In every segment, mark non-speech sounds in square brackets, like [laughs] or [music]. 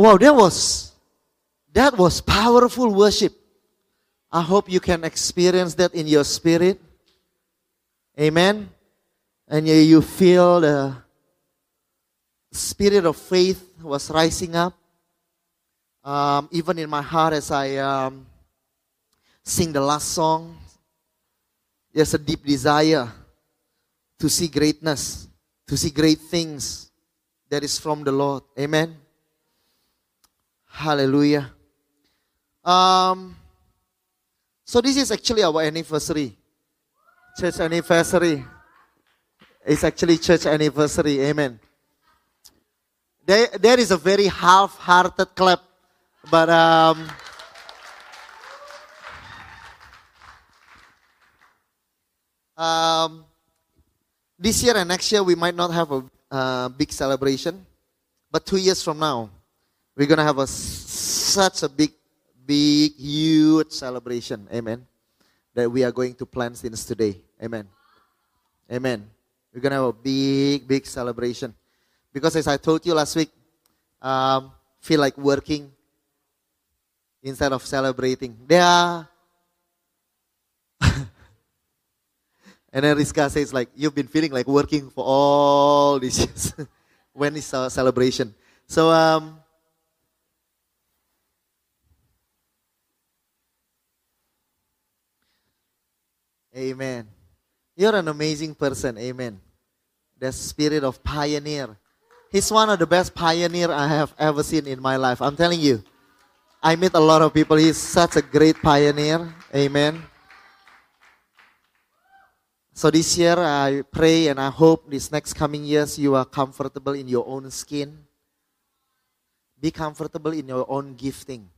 Wow, that was that was powerful worship. I hope you can experience that in your spirit. Amen. And you, feel the spirit of faith was rising up. Um, even in my heart as I um, sing the last song, there's a deep desire to see greatness, to see great things that is from the Lord. Amen. Hallelujah. Um, so this is actually our anniversary, church anniversary. It's actually church anniversary. Amen. There, there is a very half-hearted clap, but um, um, this year and next year we might not have a uh, big celebration, but two years from now we're gonna have a such a big, big, huge celebration. Amen. That we are going to plan since today. Amen. Amen. We're gonna have a big, big celebration because as I told you last week, um, feel like working instead of celebrating. There are [laughs] And then Rizka says like, you've been feeling like working for all these years. [laughs] when is our celebration? So um, Amen. You're an amazing person. Amen. The spirit of pioneer. He's one of the best pioneer I have ever seen in my life. I'm telling you. I meet a lot of people. He's such a great pioneer. Amen. So this year I pray and I hope this next coming years you are comfortable in your own skin. Be comfortable in your own gifting.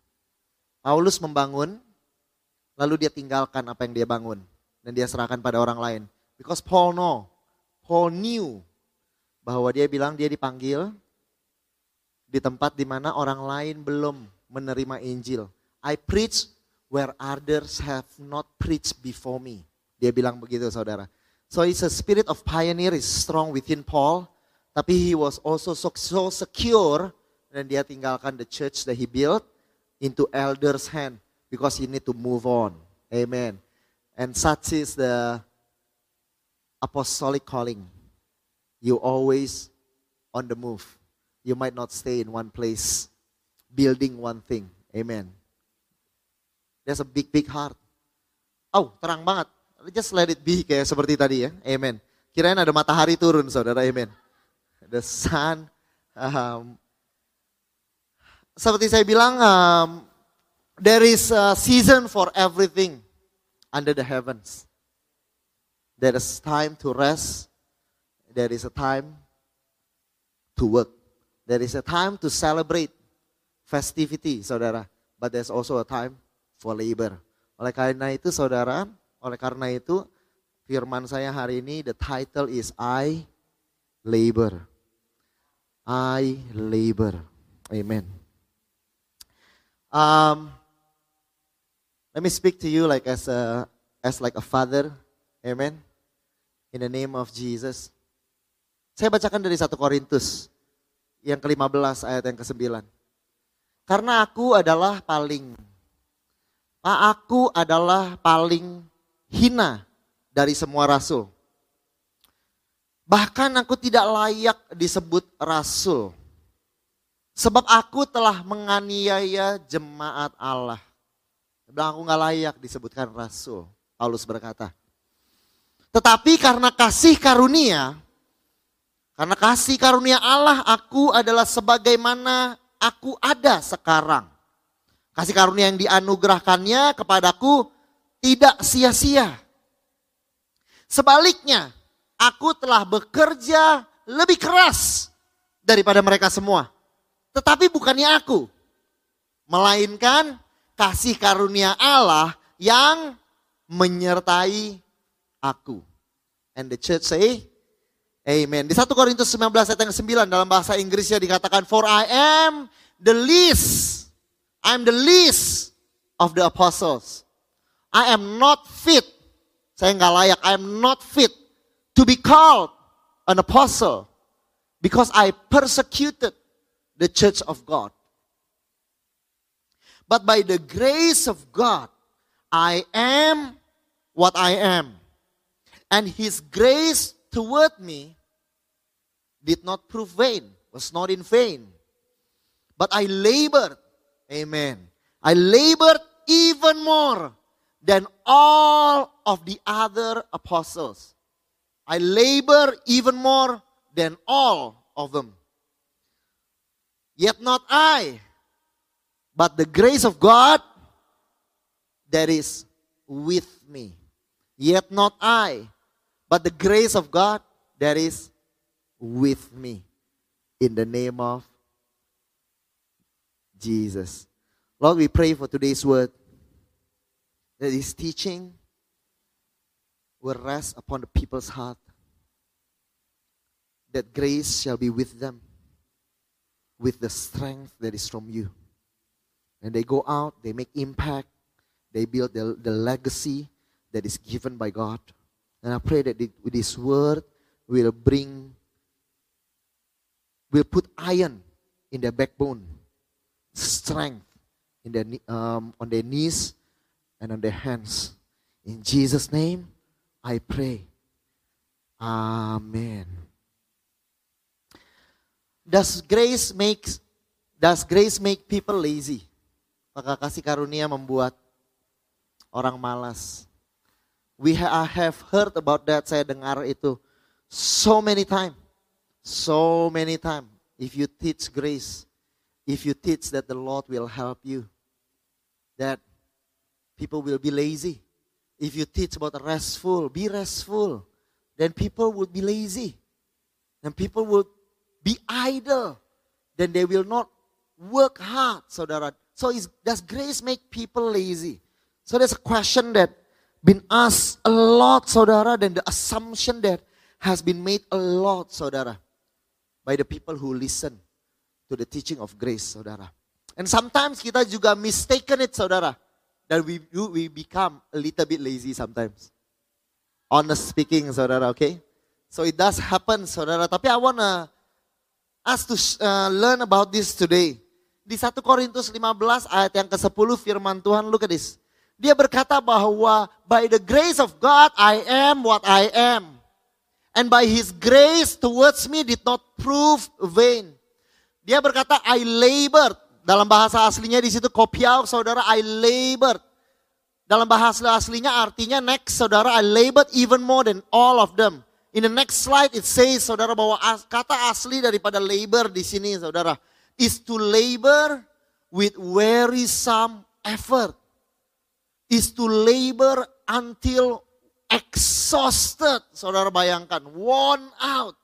Paulus membangun, lalu dia tinggalkan apa yang dia bangun dan dia serahkan pada orang lain. Because Paul know, Paul knew bahwa dia bilang dia dipanggil di tempat di mana orang lain belum menerima Injil. I preach where others have not preached before me. Dia bilang begitu saudara. So it's a spirit of pioneer is strong within Paul. Tapi he was also so, so secure dan dia tinggalkan the church that he built into elders hand because he need to move on. Amen. And such is the apostolic calling. You always on the move. You might not stay in one place, building one thing. Amen. There's a big, big heart. Oh, terang banget. Just let it be kayak seperti tadi ya. Amen. Kirain ada matahari turun saudara. Amen. The sun. Um, seperti saya bilang, um, there is a season for everything under the heavens. There is time to rest. There is a time to work. There is a time to celebrate festivity, saudara. But there's also a time for labor. Oleh karena itu, saudara, oleh karena itu, firman saya hari ini, the title is I labor. I labor. Amen. Um, let me speak to you like as a as like a father. Amen. In the name of Jesus. Saya bacakan dari 1 Korintus yang ke-15 ayat yang ke-9. Karena aku adalah paling aku adalah paling hina dari semua rasul. Bahkan aku tidak layak disebut rasul. Sebab aku telah menganiaya jemaat Allah. Bilang aku gak layak disebutkan rasul. Paulus berkata. Tetapi karena kasih karunia, karena kasih karunia Allah aku adalah sebagaimana aku ada sekarang. Kasih karunia yang dianugerahkannya kepadaku tidak sia-sia. Sebaliknya, aku telah bekerja lebih keras daripada mereka semua. Tetapi bukannya aku. Melainkan kasih karunia Allah yang menyertai aku. And the church say, Amen. Di 1 Korintus 19 ayat yang 9 dalam bahasa Inggrisnya dikatakan, For I am the least, I am the least of the apostles. I am not fit, saya nggak layak, I am not fit to be called an apostle because I persecuted the church of God. But by the grace of God, I am what I am. And his grace toward me did not prove vain, was not in vain. But I labored, amen. I labored even more than all of the other apostles. I labor even more than all of them. Yet not I, but the grace of God that is with me. Yet not I, but the grace of God that is with me. In the name of Jesus. Lord, we pray for today's word that this teaching will rest upon the people's heart, that grace shall be with them with the strength that is from you. And they go out, they make impact, they build the, the legacy that is given by God. And I pray that this word will bring, will put iron in their backbone, strength in their, um, on their knees and on their hands. In Jesus' name, I pray. Amen. Does grace make does grace make people lazy? Maka kasih karunia membuat orang malas. We ha have heard about that. Saya dengar itu so many time. So many time. If you teach grace, if you teach that the Lord will help you, that people will be lazy. If you teach about restful, be restful, then people would be lazy. And people would be idle, then they will not work hard, saudara. So is, does grace make people lazy? So there's a question that been asked a lot, saudara, dan the assumption that has been made a lot, saudara, by the people who listen to the teaching of grace, saudara. And sometimes kita juga mistaken it, saudara, that we we become a little bit lazy sometimes. Honest speaking, saudara, okay? So it does happen, saudara. Tapi I wanna us to uh, learn about this today. Di 1 Korintus 15 ayat yang ke-10 firman Tuhan, look at this. Dia berkata bahwa by the grace of God I am what I am. And by his grace towards me did not prove vain. Dia berkata I labored. Dalam bahasa aslinya di situ kopiau saudara I labored. Dalam bahasa aslinya artinya next saudara I labored even more than all of them. In the next slide it says saudara bahwa kata asli daripada labor di sini saudara is to labor with wearisome effort. Is to labor until exhausted. Saudara bayangkan, worn out.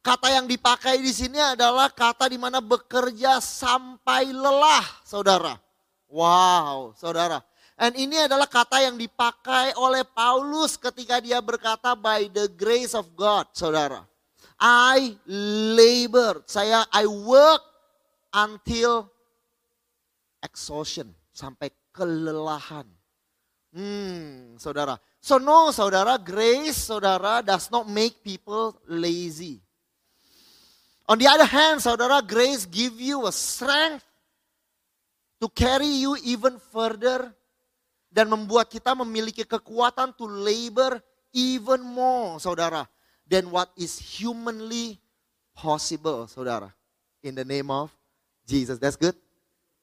Kata yang dipakai di sini adalah kata di mana bekerja sampai lelah, saudara. Wow, saudara. And ini adalah kata yang dipakai oleh Paulus ketika dia berkata by the grace of God, saudara. I labor, saya I work until exhaustion, sampai kelelahan. Hmm, saudara. So no, saudara, grace, saudara, does not make people lazy. On the other hand, saudara, grace give you a strength to carry you even further dan membuat kita memiliki kekuatan to labor even more, saudara, than what is humanly possible, saudara. In the name of Jesus. That's good?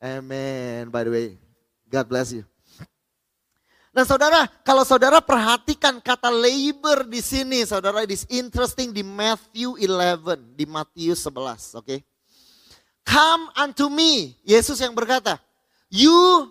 Amen. By the way, God bless you. Nah saudara, kalau saudara perhatikan kata labor di sini, saudara, it is interesting di Matthew 11, di Matius 11, oke. Okay? Come unto me, Yesus yang berkata, you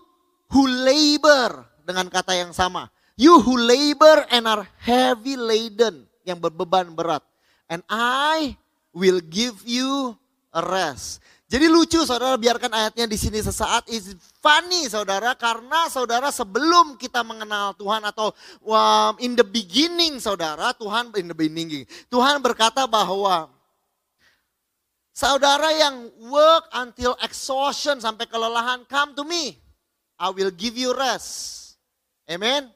who labor dengan kata yang sama. You who labor and are heavy laden, yang berbeban berat. And I will give you a rest. Jadi lucu saudara biarkan ayatnya di sini sesaat is funny saudara karena saudara sebelum kita mengenal Tuhan atau um, in the beginning saudara Tuhan in the beginning Tuhan berkata bahwa saudara yang work until exhaustion sampai kelelahan come to me I will give you rest. Amen.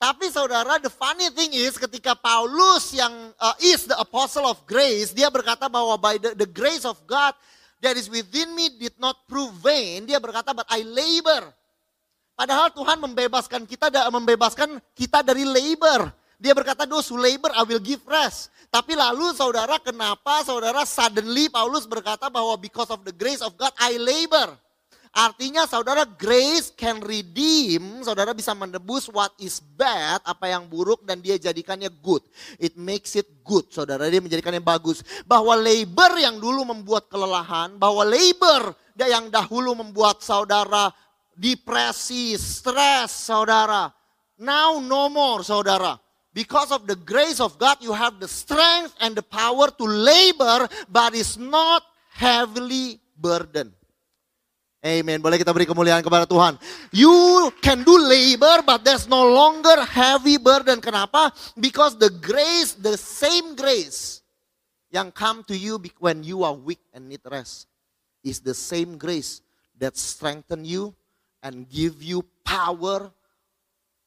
Tapi saudara, the funny thing is ketika Paulus yang uh, is the apostle of grace, dia berkata bahwa by the, the grace of God that is within me did not prove vain. Dia berkata, but I labor. Padahal Tuhan membebaskan kita, membebaskan kita dari labor. Dia berkata, those who labor I will give rest. Tapi lalu saudara, kenapa saudara suddenly Paulus berkata bahwa because of the grace of God I labor. Artinya saudara grace can redeem, saudara bisa menebus what is bad, apa yang buruk dan dia jadikannya good. It makes it good, saudara dia menjadikannya bagus. Bahwa labor yang dulu membuat kelelahan, bahwa labor yang dahulu membuat saudara depresi, stres saudara. Now no more saudara. Because of the grace of God you have the strength and the power to labor but is not heavily burdened. Amen. Boleh kita beri kemuliaan kepada Tuhan. You can do labor but there's no longer heavy burden. Kenapa? Because the grace, the same grace yang come to you when you are weak and need rest is the same grace that strengthen you and give you power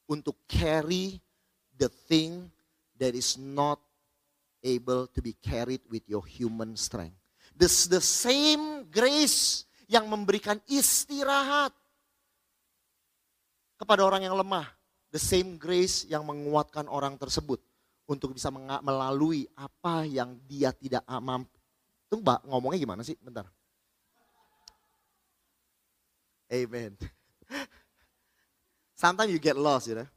untuk carry the thing that is not able to be carried with your human strength. This the same grace yang memberikan istirahat kepada orang yang lemah. The same grace yang menguatkan orang tersebut untuk bisa melalui apa yang dia tidak mampu. Itu mbak ngomongnya gimana sih? Bentar. Amen. Sometimes you get lost, you know.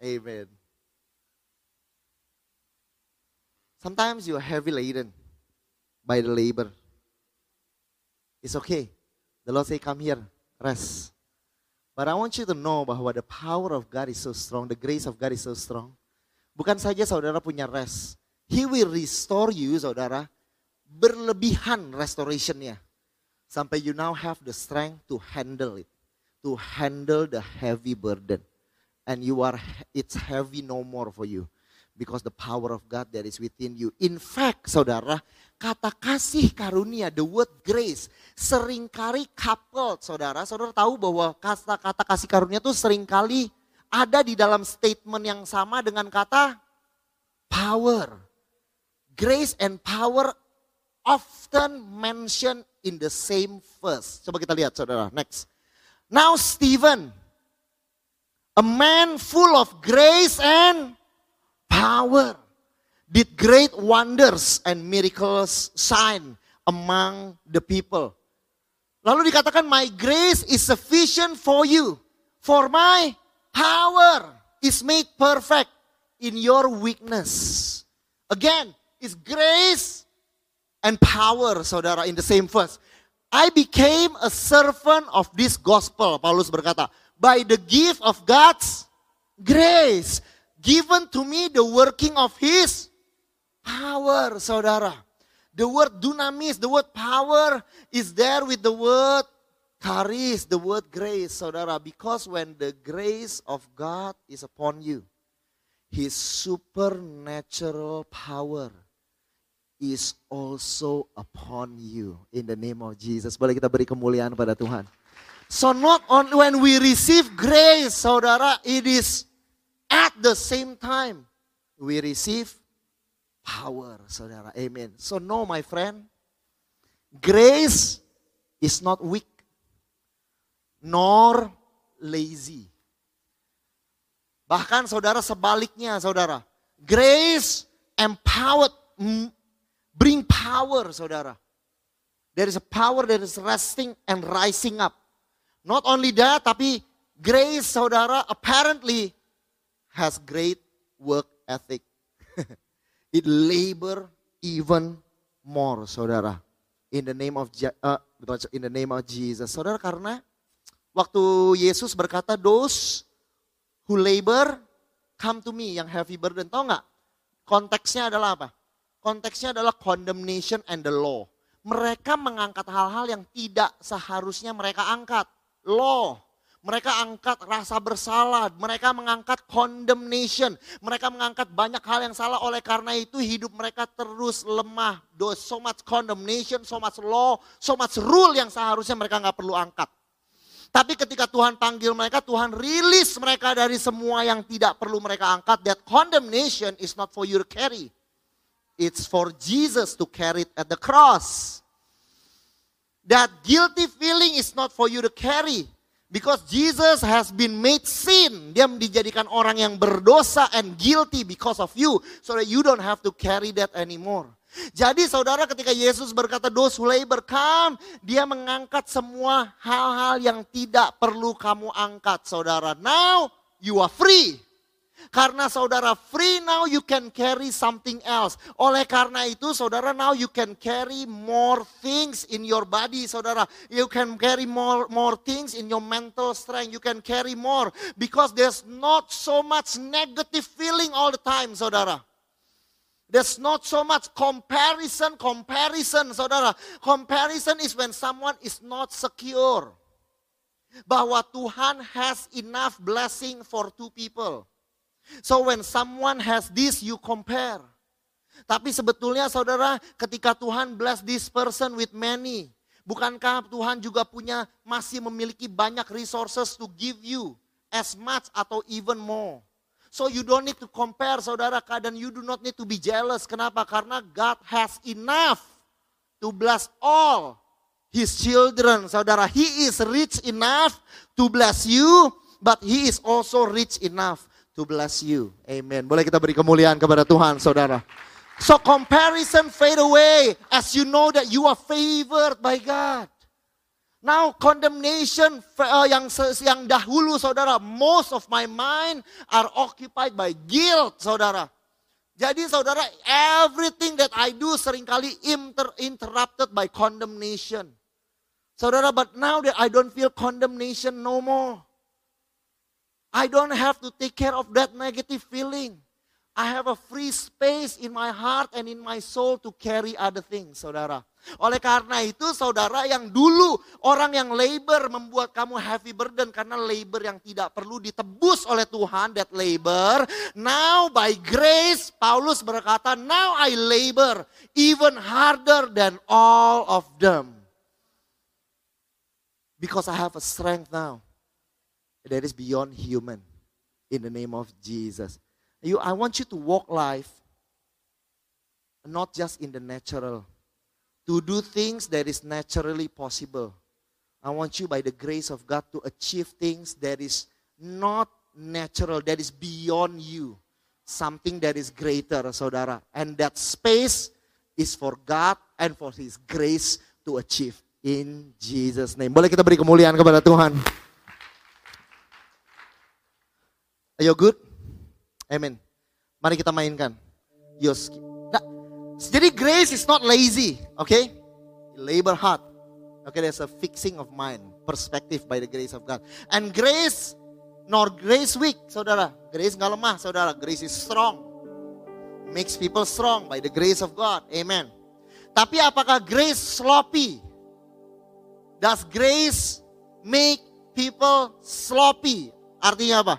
Amen. Sometimes you are heavy laden by the labor. It's okay. The Lord say, come here, rest. But I want you to know bahwa the power of God is so strong, the grace of God is so strong. Bukan saja saudara punya rest. He will restore you, saudara, berlebihan restorationnya. Sampai you now have the strength to handle it. To handle the heavy burden. And you are, it's heavy no more for you. Because the power of God that is within you. In fact, saudara, kata kasih karunia, the word grace, sering kali coupled, saudara. Saudara tahu bahwa kata-kata kasih karunia itu sering kali ada di dalam statement yang sama dengan kata power. Grace and power often mentioned in the same verse. Coba kita lihat saudara, next. Now Stephen, a man full of grace and power did great wonders and miracles sign among the people. Lalu dikatakan my grace is sufficient for you. For my power is made perfect in your weakness. Again, is grace and power, saudara, in the same verse. I became a servant of this gospel, Paulus berkata, by the gift of God's grace given to me the working of his power, saudara. The word dunamis, the word power is there with the word charis, the word grace, saudara. Because when the grace of God is upon you, His supernatural power is also upon you in the name of Jesus. Boleh kita beri kemuliaan pada Tuhan. So not only when we receive grace, saudara, it is at the same time we receive power, saudara. Amen. So no, my friend, grace is not weak nor lazy. Bahkan saudara sebaliknya, saudara. Grace empowered, bring power, saudara. There is a power that is resting and rising up. Not only that, tapi grace, saudara, apparently has great work ethic. [laughs] it labor even more, saudara. In the name of uh, in the name of Jesus, saudara. Karena waktu Yesus berkata, those who labor come to me yang heavy burden, tau nggak? Konteksnya adalah apa? konteksnya adalah condemnation and the law. Mereka mengangkat hal-hal yang tidak seharusnya mereka angkat. Law. Mereka angkat rasa bersalah, mereka mengangkat condemnation, mereka mengangkat banyak hal yang salah oleh karena itu hidup mereka terus lemah. So much condemnation, so much law, so much rule yang seharusnya mereka nggak perlu angkat. Tapi ketika Tuhan panggil mereka, Tuhan rilis mereka dari semua yang tidak perlu mereka angkat. That condemnation is not for you to carry. It's for Jesus to carry it at the cross. That guilty feeling is not for you to carry. Because Jesus has been made sin. Dia dijadikan orang yang berdosa and guilty because of you. So that you don't have to carry that anymore. Jadi saudara ketika Yesus berkata those who labor come. Dia mengangkat semua hal-hal yang tidak perlu kamu angkat saudara. Now you are free. Karena saudara free now you can carry something else. Oleh karena itu saudara now you can carry more things in your body saudara. You can carry more more things in your mental strength. You can carry more because there's not so much negative feeling all the time saudara. There's not so much comparison, comparison, saudara. Comparison is when someone is not secure. Bahwa Tuhan has enough blessing for two people. So when someone has this, you compare. Tapi sebetulnya saudara, ketika Tuhan bless this person with many, bukankah Tuhan juga punya masih memiliki banyak resources to give you as much atau even more. So you don't need to compare saudara dan you do not need to be jealous. Kenapa? Karena God has enough to bless all his children. Saudara, he is rich enough to bless you, but he is also rich enough to bless you. Amen. Boleh kita beri kemuliaan kepada Tuhan, saudara. So comparison fade away as you know that you are favored by God. Now condemnation uh, yang yang dahulu saudara, most of my mind are occupied by guilt, saudara. Jadi saudara, everything that I do sering kali inter, interrupted by condemnation. Saudara, but now that I don't feel condemnation no more. I don't have to take care of that negative feeling. I have a free space in my heart and in my soul to carry other things, saudara. Oleh karena itu, saudara yang dulu orang yang labor membuat kamu heavy burden karena labor yang tidak perlu ditebus oleh Tuhan, that labor. Now by grace, Paulus berkata, now I labor even harder than all of them. Because I have a strength now that is beyond human in the name of Jesus. You, I want you to walk life not just in the natural, to do things that is naturally possible. I want you, by the grace of God, to achieve things that is not natural, that is beyond you. Something that is greater, saudara. And that space is for God and for His grace to achieve. In Jesus' name. Boleh kita beri kemuliaan kepada Tuhan. Are you good? Amen. Mari kita mainkan. Yos. Nah, jadi grace is not lazy, okay? Labor hard. Okay, there's a fixing of mind, perspective by the grace of God. And grace, nor grace weak, saudara. Grace nggak lemah, saudara. Grace is strong. Makes people strong by the grace of God. Amen. Tapi apakah grace sloppy? Does grace make people sloppy? Artinya apa?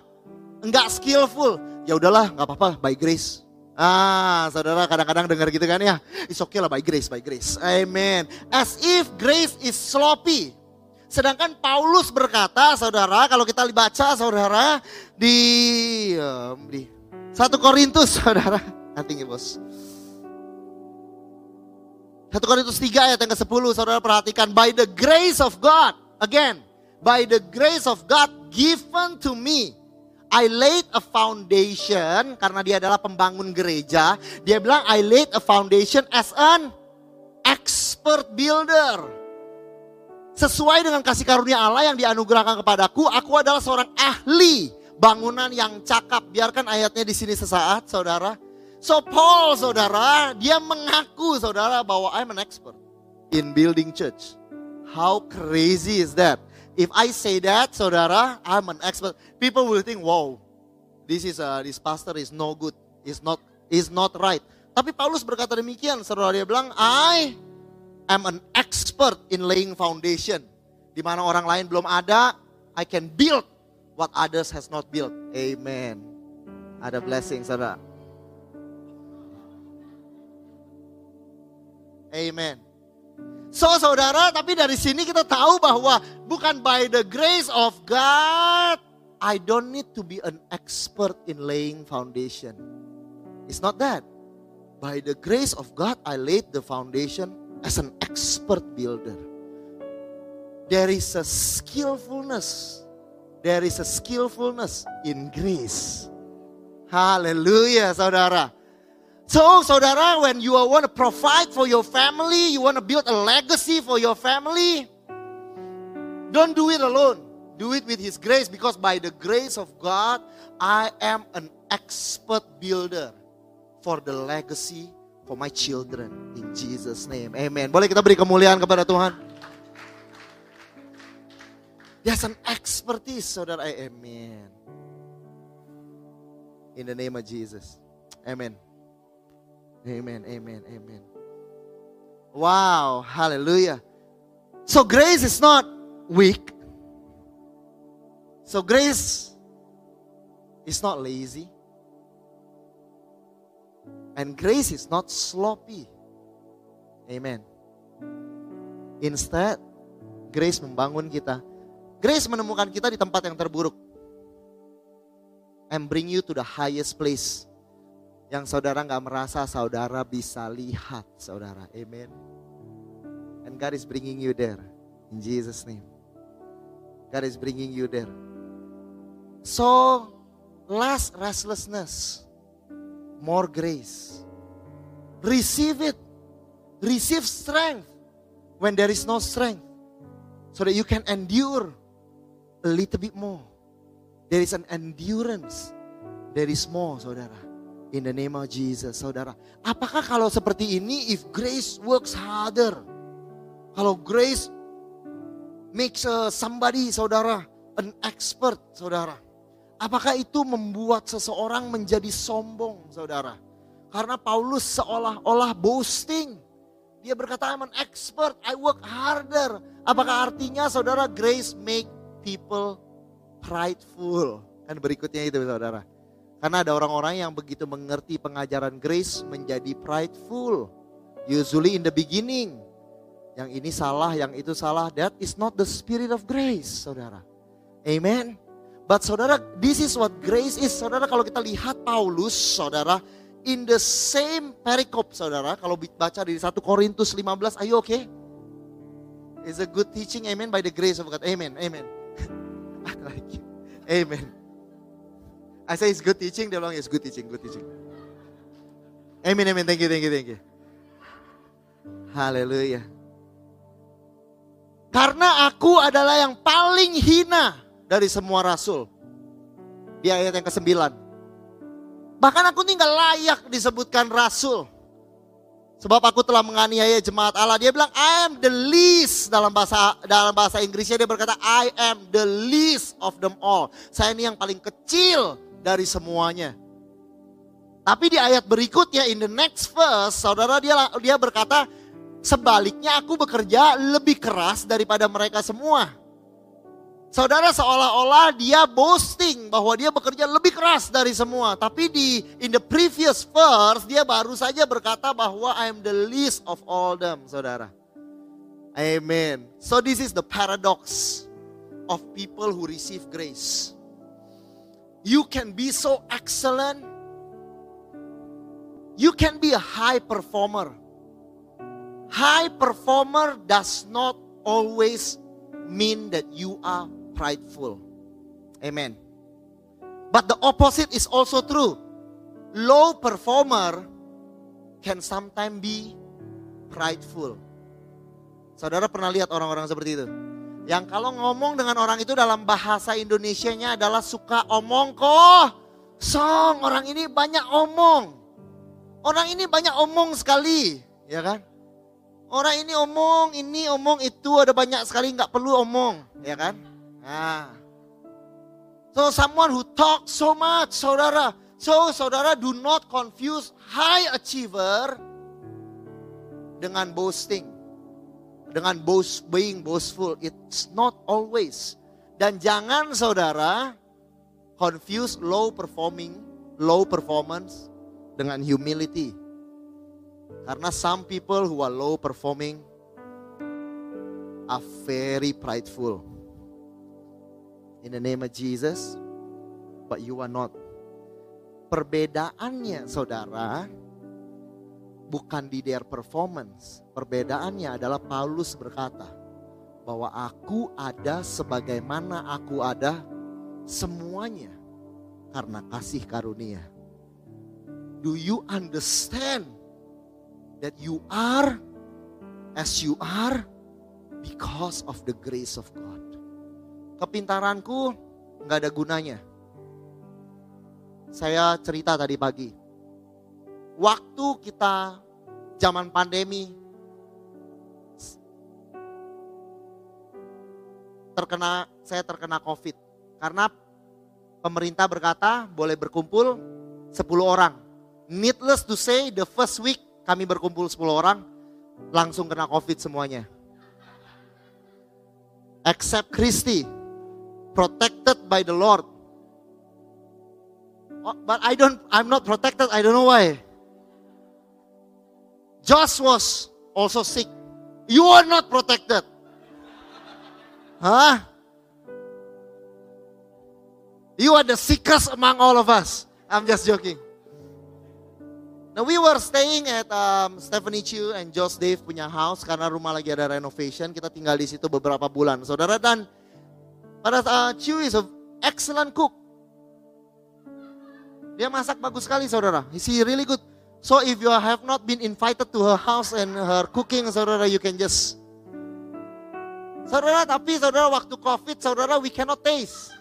Enggak skillful, ya udahlah nggak apa-apa by grace. Ah, saudara kadang-kadang dengar gitu kan ya. It's okay lah by grace, by grace. Amen. As if grace is sloppy. Sedangkan Paulus berkata, saudara, kalau kita baca, saudara, di um, di satu Korintus, [laughs] saudara. Nanti bos. Satu Korintus 3 ayat yang ke-10, saudara perhatikan. By the grace of God, again, by the grace of God given to me, I laid a foundation karena dia adalah pembangun gereja. Dia bilang I laid a foundation as an expert builder. Sesuai dengan kasih karunia Allah yang dianugerahkan kepadaku, aku adalah seorang ahli bangunan yang cakap. Biarkan ayatnya di sini sesaat, saudara. So Paul, saudara, dia mengaku, saudara, bahwa I'm an expert in building church. How crazy is that? If I say that, saudara, I'm an expert. People will think, wow, this is uh, this pastor is no good. Is not is not right. Tapi Paulus berkata demikian, saudara dia bilang, I am an expert in laying foundation. Di mana orang lain belum ada, I can build what others has not built. Amen. Ada blessing, saudara. Amen. So saudara, tapi dari sini kita tahu bahwa bukan by the grace of God, I don't need to be an expert in laying foundation. It's not that. By the grace of God, I laid the foundation as an expert builder. There is a skillfulness. There is a skillfulness in grace. Haleluya, saudara. So, saudara, when you want to provide for your family, you want to build a legacy for your family, don't do it alone. Do it with His grace because by the grace of God, I am an expert builder for the legacy for my children. In Jesus' name, amen. Boleh kita beri kemuliaan kepada Tuhan? There's an expertise, saudara. Amen. In the name of Jesus. Amen. Amen, amen, amen. Wow, hallelujah. So grace is not weak. So grace is not lazy. And grace is not sloppy. Amen. Instead, grace membangun kita. Grace menemukan kita di tempat yang terburuk. And bring you to the highest place yang saudara nggak merasa saudara bisa lihat saudara. Amen. And God is bringing you there. In Jesus name. God is bringing you there. So, less restlessness. More grace. Receive it. Receive strength when there is no strength. So that you can endure a little bit more. There is an endurance. There is more, saudara. In the name of Jesus, saudara. Apakah kalau seperti ini, if grace works harder, kalau grace makes uh, somebody, saudara, an expert, saudara. Apakah itu membuat seseorang menjadi sombong, saudara? Karena Paulus seolah-olah boasting. Dia berkata, I'm an expert, I work harder. Apakah artinya, saudara, grace make people prideful? Kan berikutnya itu, saudara. Karena ada orang-orang yang begitu mengerti pengajaran grace menjadi prideful. Usually in the beginning. Yang ini salah, yang itu salah. That is not the spirit of grace, saudara. Amen. But saudara, this is what grace is. Saudara, kalau kita lihat Paulus, saudara, in the same perikop, saudara. Kalau baca di 1 Korintus 15, ayo oke? Okay? It's a good teaching, amen, by the grace of God. Amen, amen. [laughs] I like you. Amen. I say it's good teaching, dia bilang it's good teaching, good teaching. Amen, amen. Thank you, thank you, thank you. Haleluya. Karena aku adalah yang paling hina dari semua rasul. Di ayat yang ke-9. Bahkan aku tinggal layak disebutkan rasul. Sebab aku telah menganiaya jemaat Allah. Dia bilang I am the least dalam bahasa dalam bahasa Inggrisnya dia berkata I am the least of them all. Saya ini yang paling kecil dari semuanya. Tapi di ayat berikutnya in the next verse, saudara dia dia berkata, sebaliknya aku bekerja lebih keras daripada mereka semua. Saudara seolah-olah dia boasting bahwa dia bekerja lebih keras dari semua. Tapi di in the previous verse dia baru saja berkata bahwa I am the least of all them, saudara. Amen. So this is the paradox of people who receive grace. You can be so excellent. You can be a high performer. High performer does not always mean that you are prideful. Amen. But the opposite is also true. Low performer can sometimes be prideful. Saudara pernah lihat orang-orang seperti itu? Yang kalau ngomong dengan orang itu dalam bahasa Indonesianya adalah suka omong kok. Song, orang ini banyak omong. Orang ini banyak omong sekali, ya kan? Orang ini omong, ini omong, itu ada banyak sekali nggak perlu omong, ya kan? Nah. So someone who talk so much, saudara. So, saudara, do not confuse high achiever dengan boasting. Dengan boast, being boastful. It's not always. Dan jangan saudara confuse low performing, low performance dengan humility. Karena some people who are low performing are very prideful. In the name of Jesus, but you are not. Perbedaannya saudara, bukan di their performance. Perbedaannya adalah Paulus berkata bahwa aku ada sebagaimana aku ada semuanya karena kasih karunia. Do you understand that you are as you are because of the grace of God? Kepintaranku nggak ada gunanya saya cerita tadi pagi. Waktu kita zaman pandemi terkena saya terkena Covid karena pemerintah berkata boleh berkumpul 10 orang. Needless to say the first week kami berkumpul 10 orang langsung kena Covid semuanya. Except Christy protected by the Lord Oh, but I don't, I'm not protected. I don't know why. Josh was also sick. You are not protected. Huh? You are the sickest among all of us. I'm just joking. Now we were staying at um, Stephanie Chu and Josh Dave punya house karena rumah lagi ada renovation. Kita tinggal di situ beberapa bulan. Saudara dan pada uh, Chu is an excellent cook. Dia masak bagus sekali saudara. He really good. So if you have not been invited to her house and her cooking saudara you can just Saudara tapi saudara waktu covid saudara we cannot taste.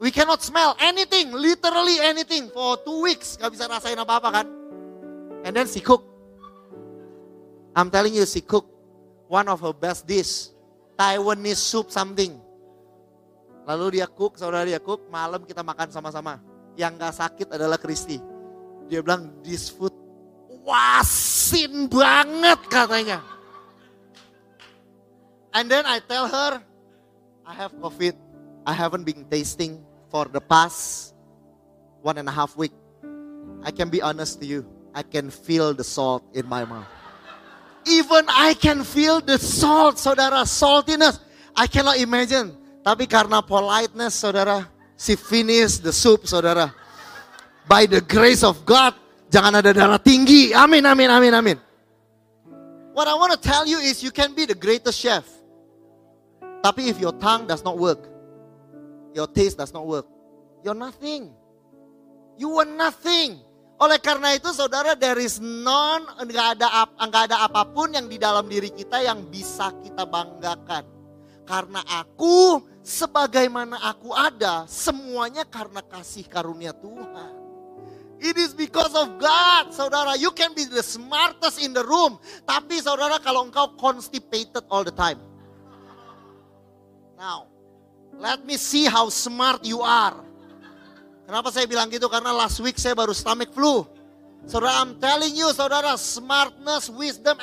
We cannot smell anything, literally anything for two weeks. Gak bisa rasain apa-apa kan. And then she cook. I'm telling you she cook one of her best dish. Taiwanese soup something. Lalu dia cook, saudara dia cook, malam kita makan sama-sama yang gak sakit adalah Kristi. Dia bilang, this food wasin banget katanya. And then I tell her, I have COVID. I haven't been tasting for the past one and a half week. I can be honest to you. I can feel the salt in my mouth. Even I can feel the salt, saudara, saltiness. I cannot imagine. Tapi karena politeness, saudara, She finish the soup, saudara. By the grace of God, jangan ada darah tinggi. Amin, amin, amin, amin. What I want to tell you is you can be the greatest chef. Tapi if your tongue does not work, your taste does not work, you're nothing. You are nothing. Oleh karena itu saudara there is none, enggak ada, enggak ada apa pun yang di dalam diri kita yang bisa kita banggakan. Karena aku sebagaimana aku ada, semuanya karena kasih karunia Tuhan. It is because of God, saudara. You can be the smartest in the room. Tapi saudara kalau engkau constipated all the time. Now, let me see how smart you are. Kenapa saya bilang gitu? Karena last week saya baru stomach flu. Saudara, I'm telling you, saudara, smartness, wisdom,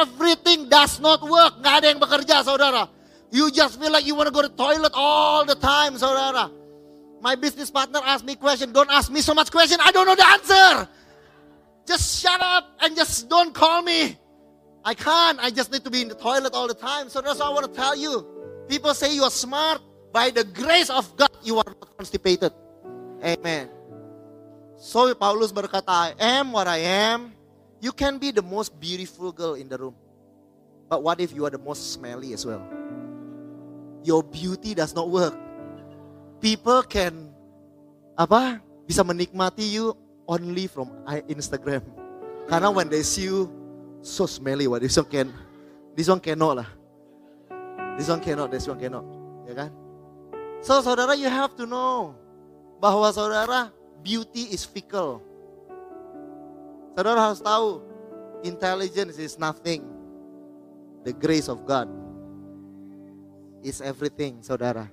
everything does not work. Gak ada yang bekerja, saudara. You just feel like you want to go to toilet all the time, saudara. My business partner asked me question. Don't ask me so much question. I don't know the answer. Just shut up and just don't call me. I can't. I just need to be in the toilet all the time. So that's what I want to tell you. People say you are smart. By the grace of God, you are not constipated. Amen. So Paulus berkata, I am what I am. You can be the most beautiful girl in the room. But what if you are the most smelly as well? your beauty does not work. People can apa bisa menikmati you only from Instagram. Karena when they see you so smelly, what this one can, this one cannot lah. This one cannot, this one cannot, ya kan? So saudara you have to know bahwa saudara beauty is fickle. Saudara harus tahu intelligence is nothing. The grace of God is everything, saudara.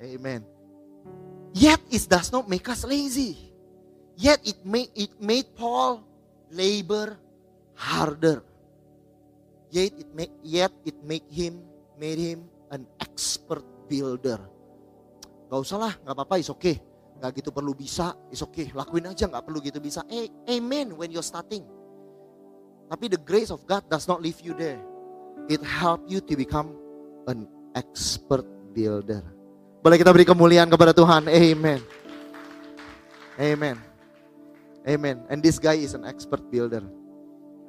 Amen. Yet it does not make us lazy. Yet it made, it made Paul labor harder. Yet it make, yet it make him made him an expert builder. Gak usah lah, gak apa-apa, is okay. Gak gitu perlu bisa, is okay. Lakuin aja, gak perlu gitu bisa. Eh, amen when you're starting. Tapi the grace of God does not leave you there. It help you to become an expert builder. Boleh kita beri kemuliaan kepada Tuhan. Amen. Amen. Amen. And this guy is an expert builder.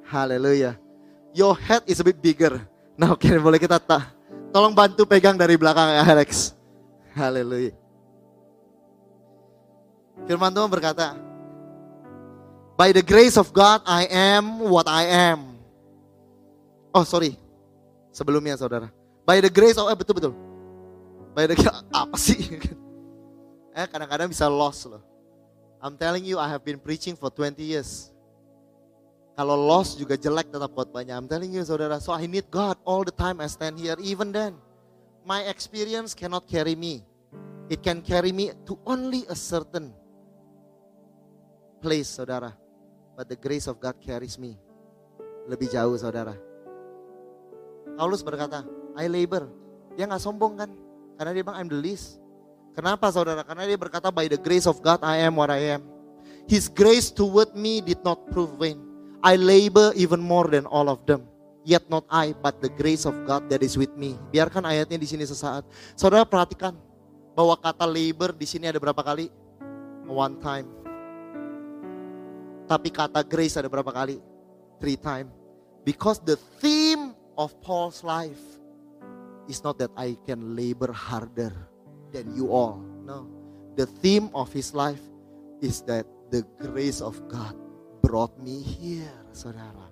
Hallelujah. Your head is a bit bigger. Nah, oke, okay, boleh kita tak Tolong bantu pegang dari belakang ya Alex. Haleluya. Firman Tuhan berkata, By the grace of God I am what I am. Oh sorry, sebelumnya saudara. By the grace of, eh betul By the apa sih? eh kadang-kadang bisa lost loh. I'm telling you I have been preaching for 20 years. Kalau lost juga jelek tetap khotbahnya. I'm telling you saudara, so I need God all the time I stand here. Even then, my experience cannot carry me. It can carry me to only a certain place saudara. But the grace of God carries me. Lebih jauh saudara. Paulus berkata, I labor. Dia nggak sombong kan? Karena dia bilang I'm the least. Kenapa saudara? Karena dia berkata by the grace of God I am what I am. His grace toward me did not prove vain. I labor even more than all of them. Yet not I, but the grace of God that is with me. Biarkan ayatnya di sini sesaat. Saudara perhatikan bahwa kata labor di sini ada berapa kali? One time. Tapi kata grace ada berapa kali? Three time. Because the theme of Paul's life is not that I can labor harder than you all. No. The theme of his life is that the grace of God brought me here, saudara.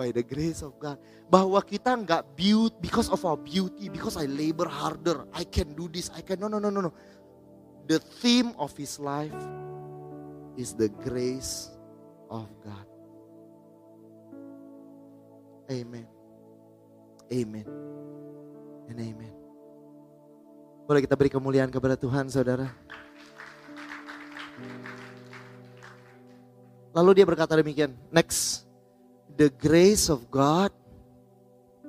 By the grace of God. Bahwa kita nggak beauty because of our beauty, because I labor harder, I can do this, I can. No, no, no, no, no. The theme of his life is the grace of God. Amen. Amen. And amen. Boleh kita beri kemuliaan kepada Tuhan, saudara. Lalu dia berkata demikian, next, the grace of God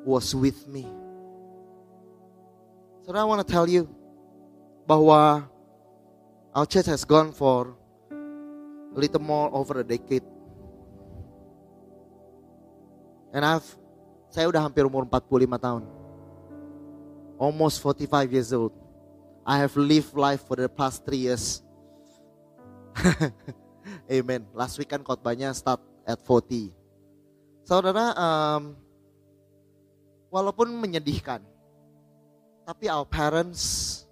was with me. So I want to tell you bahwa our church has gone for a little more over a decade. And I've, saya udah hampir umur 45 tahun. Almost 45 years old. I have lived life for the past three years. [laughs] Amen. Last week kan khotbahnya start at 40. Saudara, um, walaupun menyedihkan, tapi our parents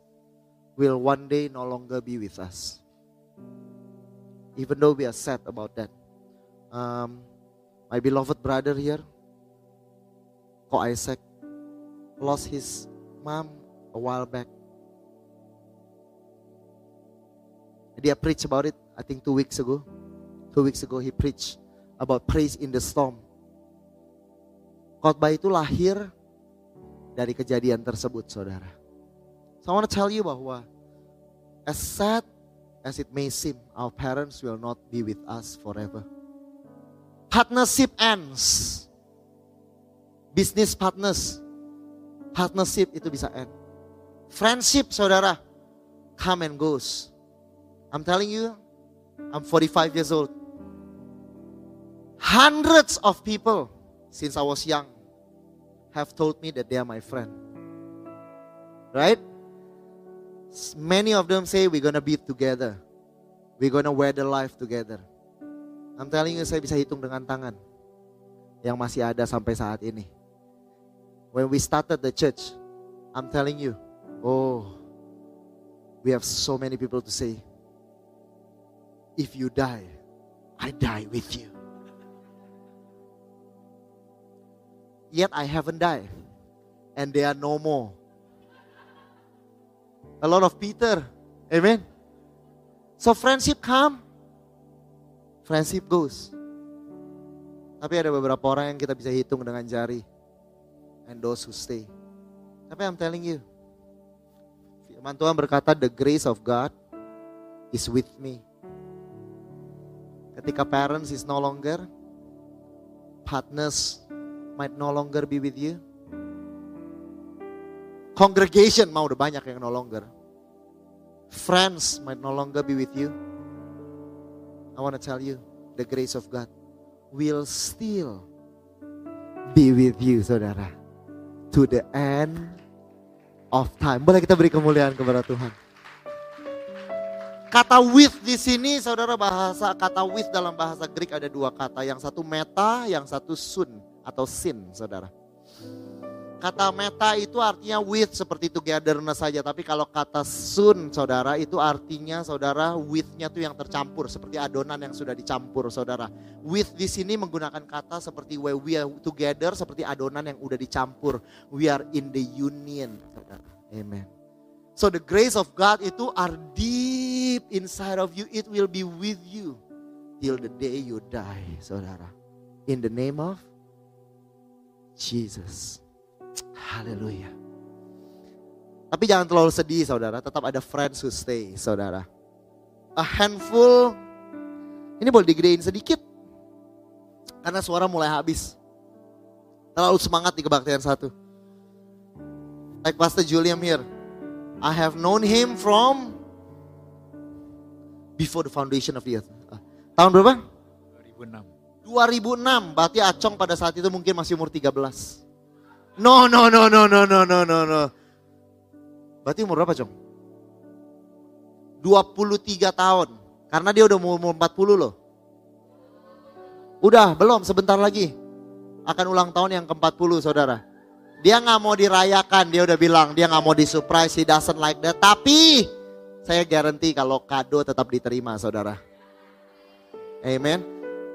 will one day no longer be with us. Even though we are sad about that. Um, my beloved brother here, Ko Isaac, lost his mom a while back. Dia preach about it I think two weeks ago. Two weeks ago he preached about praise in the storm. Khotbah itu lahir dari kejadian tersebut, saudara. So I want to tell you bahwa as sad as it may seem, our parents will not be with us forever. Partnership ends. Business partners, partnership itu bisa end. Friendship, saudara, come and goes. I'm telling you, I'm 45 years old. Hundreds of people since I was young have told me that they are my friend. Right? Many of them say we're gonna be together. We're gonna weather life together. I'm telling you, saya bisa hitung dengan tangan yang masih ada sampai saat ini. When we started the church, I'm telling you, oh, we have so many people to say, if you die, I die with you. Yet I haven't died, and they are no more. A lot of Peter, amen. So friendship come, friendship goes. Tapi ada beberapa orang yang kita bisa hitung dengan jari. And those who stay. Tapi I'm telling you. Firman Tuhan berkata, the grace of God is with me. Ketika parents is no longer, partners might no longer be with you. Congregation mau udah banyak yang no longer. Friends might no longer be with you. I want to tell you, the grace of God will still be with you, saudara. To the end of time. Boleh kita beri kemuliaan kepada Tuhan. Kata with di sini, saudara bahasa kata with dalam bahasa Greek ada dua kata. Yang satu meta, yang satu sun atau sin, saudara. Kata meta itu artinya with seperti togetherness saja. Tapi kalau kata sun saudara itu artinya saudara with-nya tuh yang tercampur. Seperti adonan yang sudah dicampur saudara. With di sini menggunakan kata seperti where we are together. Seperti adonan yang udah dicampur. We are in the union saudara. Amen. So the grace of God itu are deep inside of you. It will be with you till the day you die saudara. In the name of Jesus. Haleluya. Tapi jangan terlalu sedih saudara, tetap ada friends who stay saudara. A handful, ini boleh digedein sedikit. Karena suara mulai habis. Terlalu semangat di kebaktian satu. Like Pastor Julian here. I have known him from before the foundation of the earth. Tahun berapa? 2006. 2006, berarti Acong pada saat itu mungkin masih umur 13. No, no, no, no, no, no, no, no, no. Berarti umur berapa, Cong? 23 tahun. Karena dia udah umur 40 loh. Udah, belum, sebentar lagi. Akan ulang tahun yang ke-40, saudara. Dia nggak mau dirayakan, dia udah bilang. Dia nggak mau disurprise, he doesn't like that. Tapi, saya garanti kalau kado tetap diterima, saudara. Amen.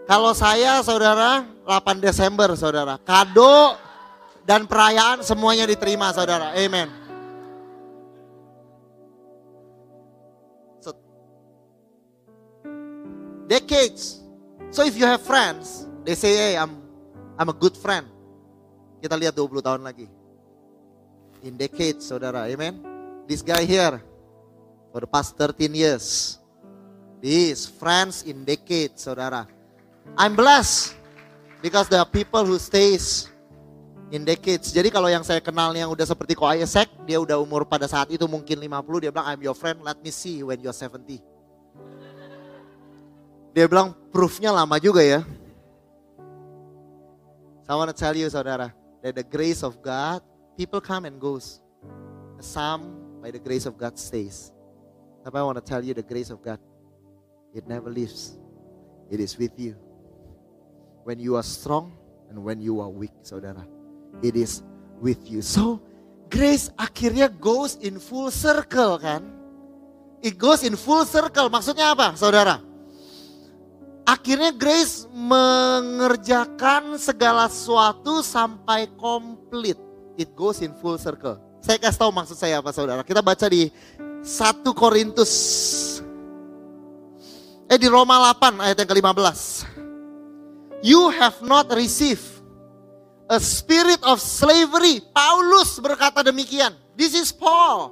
Kalau saya, saudara, 8 Desember, saudara. Kado dan perayaan semuanya diterima saudara. Amen. So, decades. So if you have friends, they say, hey, I'm I'm a good friend. Kita lihat 20 tahun lagi. In decades, saudara. Amen. This guy here, for the past 13 years. These friends in decades, saudara. I'm blessed because there are people who stays in decades. Jadi kalau yang saya kenal yang udah seperti Ko Isaac, dia udah umur pada saat itu mungkin 50, dia bilang I'm your friend, let me see when you're 70. Dia bilang proofnya lama juga ya. So I want to tell you saudara, that the grace of God, people come and goes. Some by the grace of God stays. Tapi I want to tell you the grace of God, it never leaves. It is with you. When you are strong and when you are weak, saudara it is with you. So, grace akhirnya goes in full circle kan? It goes in full circle. Maksudnya apa, saudara? Akhirnya grace mengerjakan segala sesuatu sampai komplit. It goes in full circle. Saya kasih tahu maksud saya apa, saudara. Kita baca di 1 Korintus. Eh di Roma 8 ayat yang ke-15. You have not received a spirit of slavery. Paulus berkata demikian. This is Paul.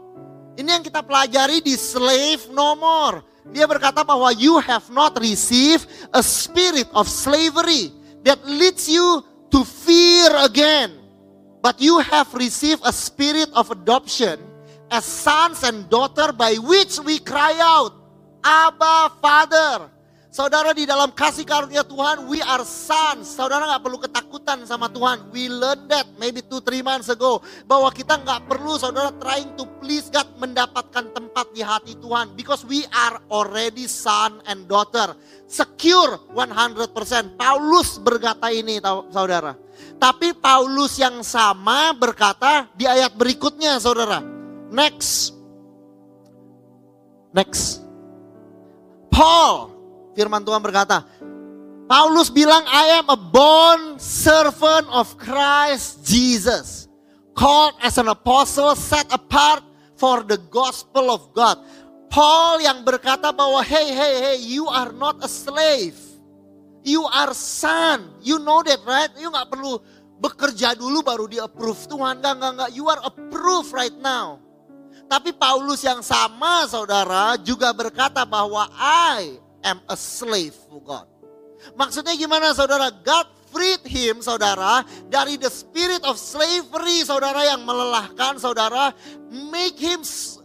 Ini yang kita pelajari di slave no more. Dia berkata bahwa you have not received a spirit of slavery that leads you to fear again. But you have received a spirit of adoption as sons and daughter by which we cry out, Abba Father. Saudara di dalam kasih karunia Tuhan, we are sons. Saudara nggak perlu ketakutan sama Tuhan. We learn that maybe two three months ago bahwa kita nggak perlu saudara trying to please God mendapatkan tempat di hati Tuhan because we are already son and daughter. Secure 100%. Paulus berkata ini saudara. Tapi Paulus yang sama berkata di ayat berikutnya saudara. Next. Next. Paul firman Tuhan berkata, Paulus bilang, I am a born servant of Christ Jesus. Called as an apostle, set apart for the gospel of God. Paul yang berkata bahwa, hey, hey, hey, you are not a slave. You are son. You know that, right? You nggak perlu bekerja dulu baru di approve Tuhan. Enggak, enggak, enggak. You are approved right now. Tapi Paulus yang sama saudara juga berkata bahwa I am a slave to God. Maksudnya gimana saudara? God freed him saudara dari the spirit of slavery saudara yang melelahkan saudara. Make him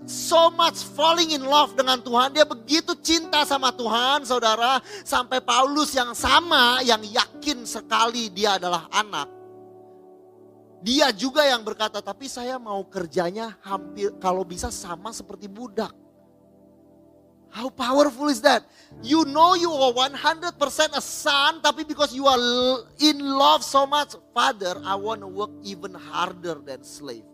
so much falling in love dengan Tuhan. Dia begitu cinta sama Tuhan saudara. Sampai Paulus yang sama yang yakin sekali dia adalah anak. Dia juga yang berkata, tapi saya mau kerjanya hampir kalau bisa sama seperti budak. How powerful is that? You know you are 100% a son, tapi because you are in love so much, Father, I want to work even harder than slave.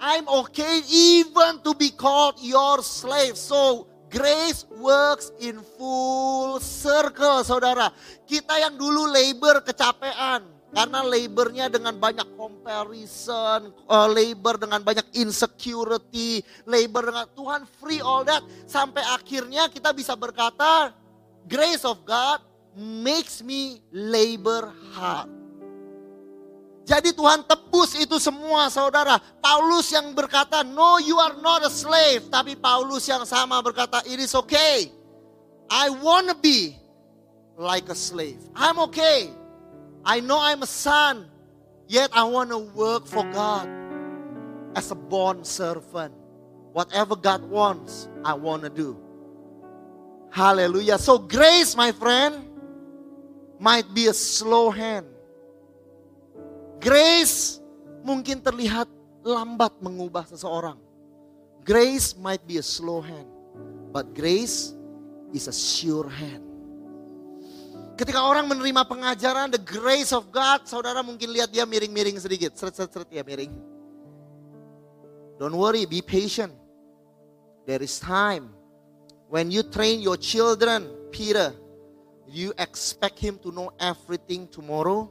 I'm okay even to be called your slave. So grace works in full circle, saudara. Kita yang dulu labor kecapean, karena labornya dengan banyak comparison, uh, labor dengan banyak insecurity, labor dengan Tuhan free all that. Sampai akhirnya kita bisa berkata, grace of God makes me labor hard. Jadi Tuhan tebus itu semua saudara. Paulus yang berkata, no you are not a slave. Tapi Paulus yang sama berkata, it is okay. I wanna be like a slave. I'm okay. I know I'm a son, yet I want to work for God as a born servant. Whatever God wants, I want to do. Hallelujah. So, grace, my friend, might be a slow hand. Grace mungkin terlihat lambat mengubah seseorang. Grace might be a slow hand, but grace is a sure hand. Ketika orang menerima pengajaran the grace of God, saudara mungkin lihat dia miring-miring sedikit. Seret-seret ya miring. Don't worry, be patient. There is time. When you train your children, Peter, you expect him to know everything tomorrow?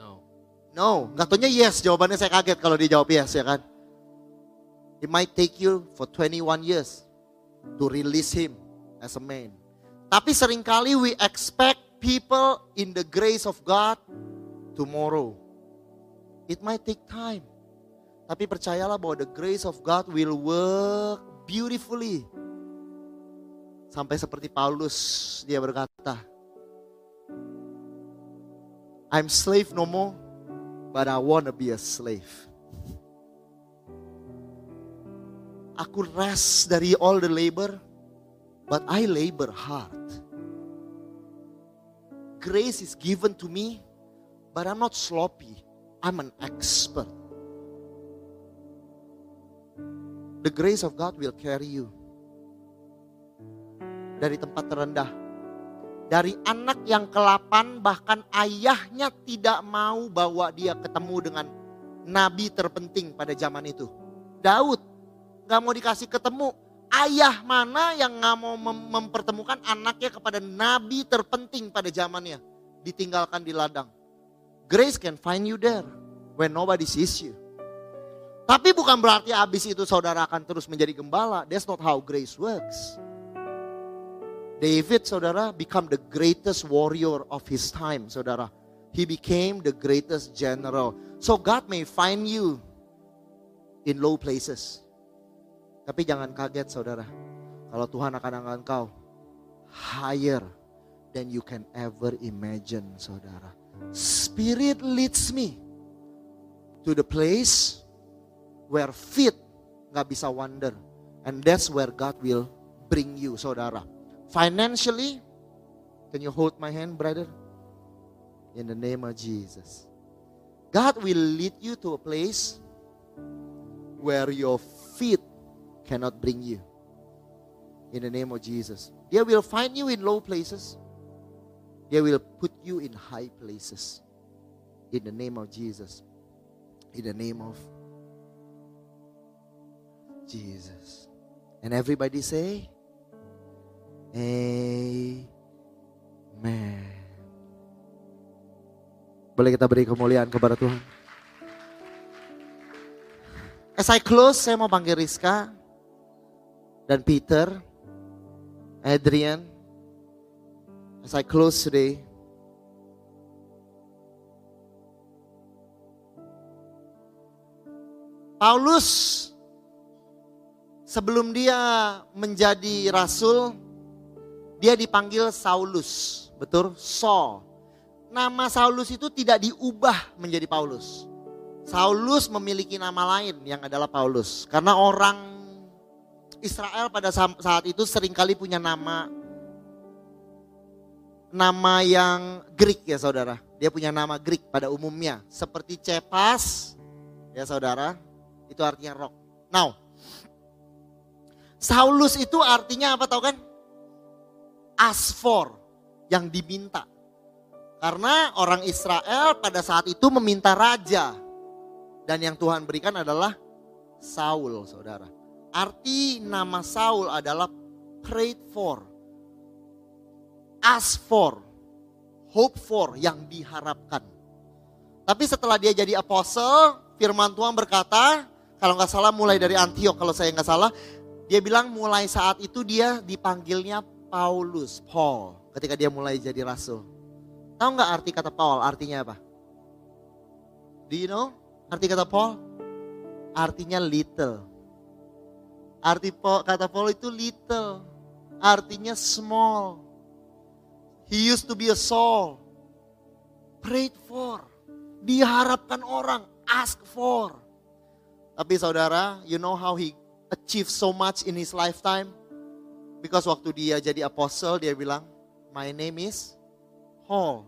No. No. Katanya yes, jawabannya saya kaget kalau dia jawab yes ya kan. It might take you for 21 years to release him as a man. Tapi sering kali we expect people in the grace of God tomorrow. It might take time. Tapi percayalah bahwa the grace of God will work beautifully. Sampai seperti Paulus dia berkata, I'm slave no more, but I want to be a slave. Aku rest dari all the labor, but I labor hard. Grace is given to me, but I'm not sloppy. I'm an expert. The grace of God will carry you dari tempat terendah. Dari anak yang kelapan bahkan ayahnya tidak mau bawa dia ketemu dengan nabi terpenting pada zaman itu. Daud gak mau dikasih ketemu ayah mana yang nggak mau mem mempertemukan anaknya kepada nabi terpenting pada zamannya ditinggalkan di ladang. Grace can find you there when nobody sees you. Tapi bukan berarti habis itu saudara akan terus menjadi gembala. That's not how grace works. David saudara become the greatest warrior of his time saudara. He became the greatest general. So God may find you in low places. Tapi jangan kaget saudara. Kalau Tuhan akan angkat engkau higher than you can ever imagine saudara. Spirit leads me to the place where feet nggak bisa wander. And that's where God will bring you saudara. Financially, can you hold my hand brother? In the name of Jesus. God will lead you to a place where your feet cannot bring you. In the name of Jesus. They will find you in low places. They will put you in high places. In the name of Jesus. In the name of Jesus. And everybody say, Amen. Boleh kita beri kemuliaan kepada Tuhan. As I close, saya mau panggil Rizka dan Peter, Adrian. As I close today, Paulus sebelum dia menjadi rasul, dia dipanggil Saulus, betul? Saul. Nama Saulus itu tidak diubah menjadi Paulus. Saulus memiliki nama lain yang adalah Paulus. Karena orang Israel pada saat itu sering kali punya nama nama yang Greek ya saudara. Dia punya nama Greek pada umumnya. Seperti Cepas ya saudara. Itu artinya rock. Now, Saulus itu artinya apa tahu kan? Asfor yang diminta. Karena orang Israel pada saat itu meminta raja. Dan yang Tuhan berikan adalah Saul, saudara. Arti nama Saul adalah prayed for, ask for, hope for, yang diharapkan. Tapi setelah dia jadi apostle, firman Tuhan berkata, kalau nggak salah mulai dari Antiok, kalau saya nggak salah, dia bilang mulai saat itu dia dipanggilnya Paulus, Paul, ketika dia mulai jadi rasul. Tahu nggak arti kata Paul? Artinya apa? Do you know? Arti kata Paul? Artinya little. Arti kata Paul itu little. Artinya small. He used to be a soul. Prayed for. Diharapkan orang. Ask for. Tapi saudara, you know how he achieved so much in his lifetime? Because waktu dia jadi apostle, dia bilang, My name is Paul.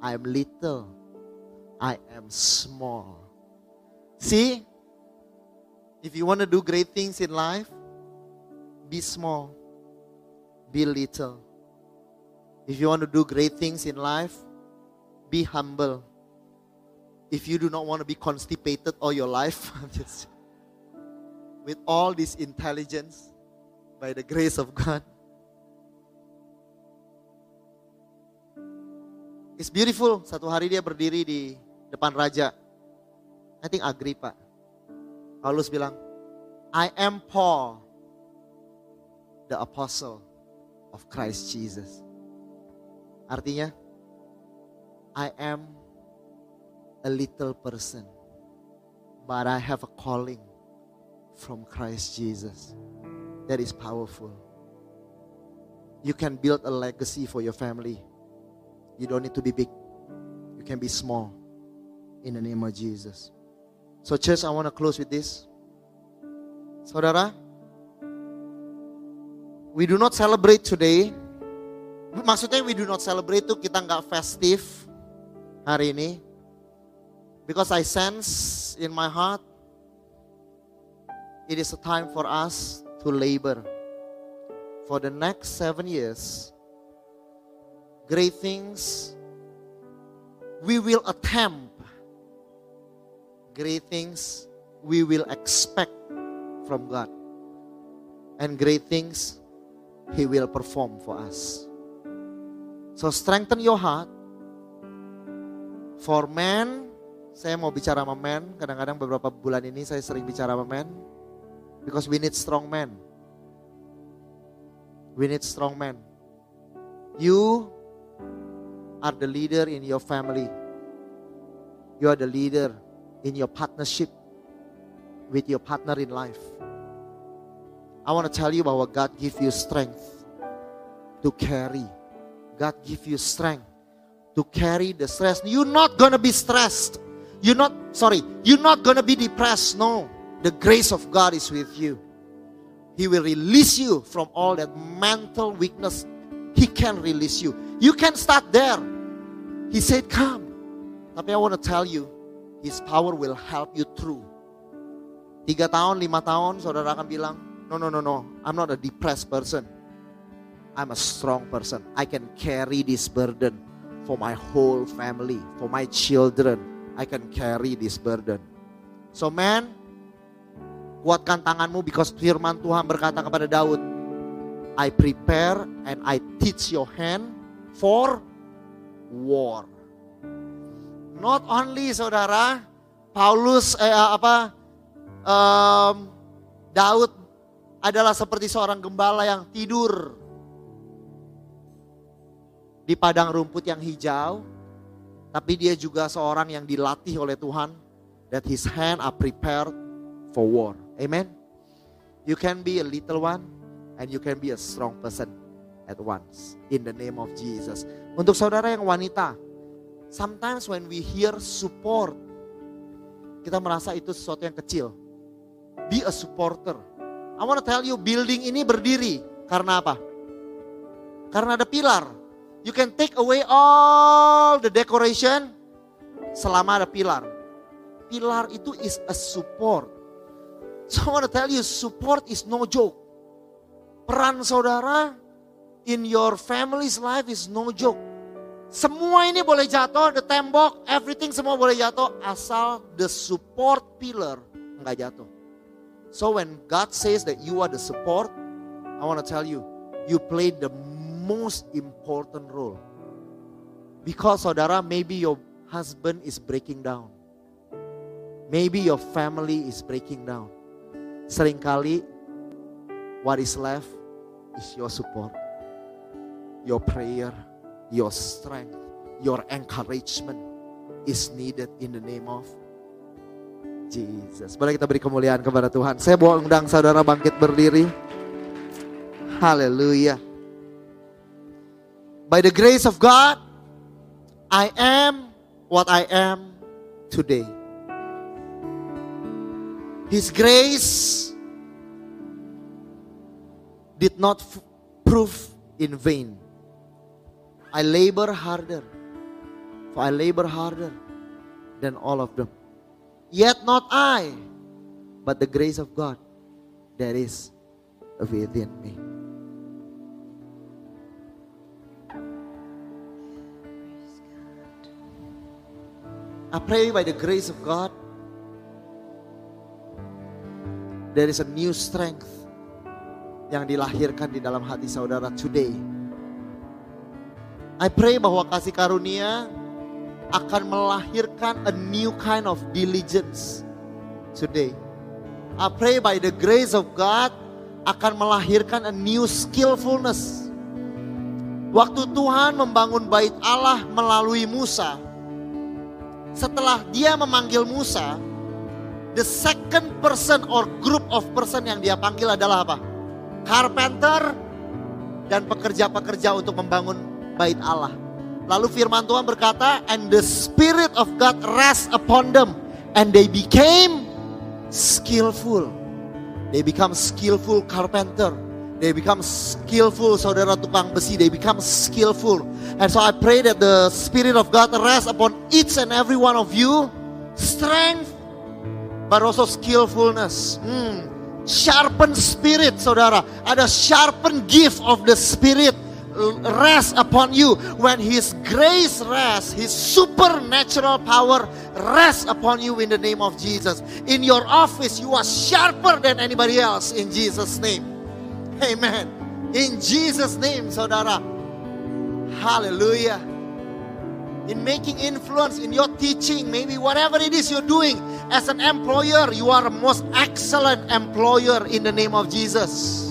I am little. I am small. See, if you want to do great things in life, be small, be little. If you want to do great things in life, be humble. If you do not want to be constipated all your life, [laughs] just with all this intelligence, by the grace of God, It's beautiful. Satu hari dia berdiri di depan raja. I think Agrippa. Paulus bilang, I am Paul, the apostle of Christ Jesus. Artinya, I am a little person, but I have a calling from Christ Jesus that is powerful. You can build a legacy for your family. You don't need to be big. You can be small in the name of Jesus. So church, I want to close with this. Saudara, we do not celebrate today. Maksudnya we do not celebrate itu kita nggak festive hari ini. Because I sense in my heart it is a time for us to labor. For the next seven years, great things we will attempt great things we will expect from God. And great things He will perform for us. So strengthen your heart. For men, saya mau bicara sama men. Kadang-kadang beberapa bulan ini saya sering bicara sama men. Because we need strong men. We need strong men. You are the leader in your family. You are the leader in your partnership with your partner in life. I want to tell you bahwa God give you strength to carry. God give you strength to carry the stress. You're not gonna be stressed. You're not, sorry, you're not gonna be depressed. No, the grace of God is with you. He will release you from all that mental weakness. He can release you. You can start there. He said, Come. Tapi I want to tell you, His power will help you through. Tiga tahun, lima tahun, saudara akan bilang, no, no, no, no, I'm not a depressed person. I'm a strong person. I can carry this burden for my whole family, for my children. I can carry this burden. So man, kuatkan tanganmu because firman Tuhan berkata kepada Daud, I prepare and I teach your hand for war. Not only saudara, Paulus eh, apa um, Daud adalah seperti seorang gembala yang tidur di padang rumput yang hijau, tapi dia juga seorang yang dilatih oleh Tuhan that his hand are prepared for war. Amen. You can be a little one and you can be a strong person. at once in the name of Jesus. Untuk saudara yang wanita, sometimes when we hear support, kita merasa itu sesuatu yang kecil. Be a supporter. I want to tell you, building ini berdiri karena apa? Karena ada pilar. You can take away all the decoration selama ada pilar. Pilar itu is a support. So I want to tell you, support is no joke. Peran saudara in your family's life is no joke. Semua ini boleh jatuh, the tembok, everything semua boleh jatuh asal the support pillar nggak jatuh. So when God says that you are the support, I want to tell you, you play the most important role. Because saudara, maybe your husband is breaking down. Maybe your family is breaking down. Seringkali what is left is your support your prayer, your strength, your encouragement is needed in the name of Jesus. Boleh kita beri kemuliaan kepada Tuhan. Saya bawa undang saudara bangkit berdiri. Haleluya. By the grace of God, I am what I am today. His grace did not prove in vain. I labor harder, for I labor harder than all of them. Yet not I, but the grace of God that is within me. I pray by the grace of God, there is a new strength yang dilahirkan di dalam hati saudara today. I pray bahwa kasih karunia akan melahirkan a new kind of diligence today. I pray by the grace of God akan melahirkan a new skillfulness. Waktu Tuhan membangun bait Allah melalui Musa, setelah dia memanggil Musa, the second person or group of person yang dia panggil adalah apa? Carpenter dan pekerja-pekerja untuk membangun bait Allah. Lalu firman Tuhan berkata, and the spirit of God rest upon them and they became skillful. They become skillful carpenter. They become skillful saudara tukang besi. They become skillful. And so I pray that the spirit of God rest upon each and every one of you. Strength, but also skillfulness. Hmm. Sharpen spirit saudara. Ada sharpen gift of the spirit rest upon you. When His grace rests, His supernatural power rests upon you in the name of Jesus. In your office, you are sharper than anybody else in Jesus' name. Amen. In Jesus' name, saudara. Hallelujah. In making influence in your teaching, maybe whatever it is you're doing as an employer, you are a most excellent employer in the name of Jesus.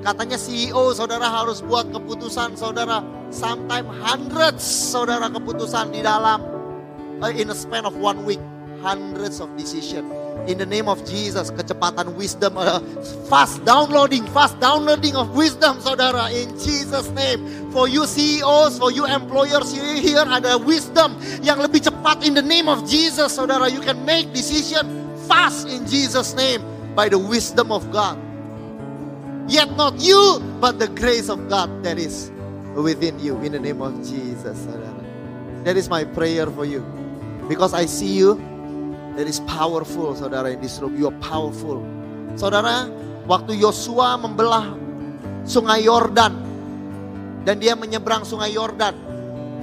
Katanya CEO saudara harus buat keputusan saudara. Sometimes hundreds saudara keputusan di dalam uh, in a span of one week. Hundreds of decision. In the name of Jesus kecepatan wisdom uh, fast downloading fast downloading of wisdom saudara in Jesus name. For you CEOs for you employers here ada wisdom yang lebih cepat in the name of Jesus saudara. You can make decision fast in Jesus name by the wisdom of God Yet not you, but the grace of God that is within you. In the name of Jesus. That is my prayer for you. Because I see you, that is powerful, saudara, in this room. You are powerful. Saudara, waktu Yosua membelah sungai Yordan. Dan dia menyeberang sungai Yordan.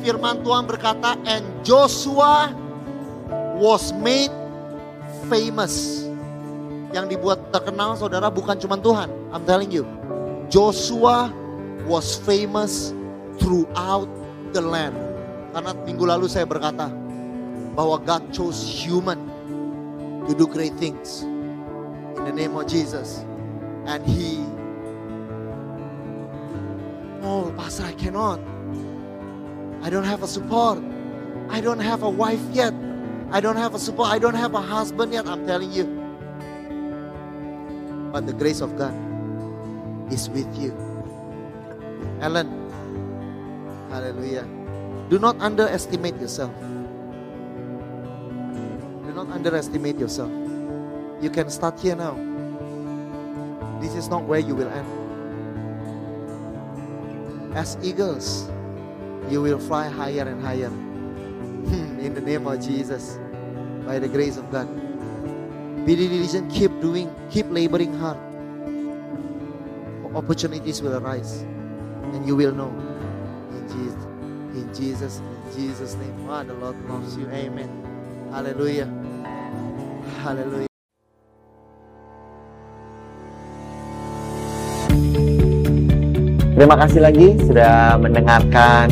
Firman Tuhan berkata, and Joshua was made famous yang dibuat terkenal saudara bukan cuma Tuhan. I'm telling you. Joshua was famous throughout the land. Karena minggu lalu saya berkata bahwa God chose human to do great things in the name of Jesus. And he Oh, Pastor, I cannot. I don't have a support. I don't have a wife yet. I don't have a support. I don't have a husband yet. I'm telling you. But the grace of God is with you. Alan. Hallelujah. Do not underestimate yourself. Do not underestimate yourself. You can start here now. This is not where you will end. As eagles, you will fly higher and higher. [laughs] In the name of Jesus, by the grace of God. Be diligent, keep doing, keep laboring hard. Opportunities will arise, and you will know. In Jesus, in Jesus, in Jesus' name. Ah, the Lord loves you. Amen. Hallelujah. Hallelujah. Terima kasih lagi sudah mendengarkan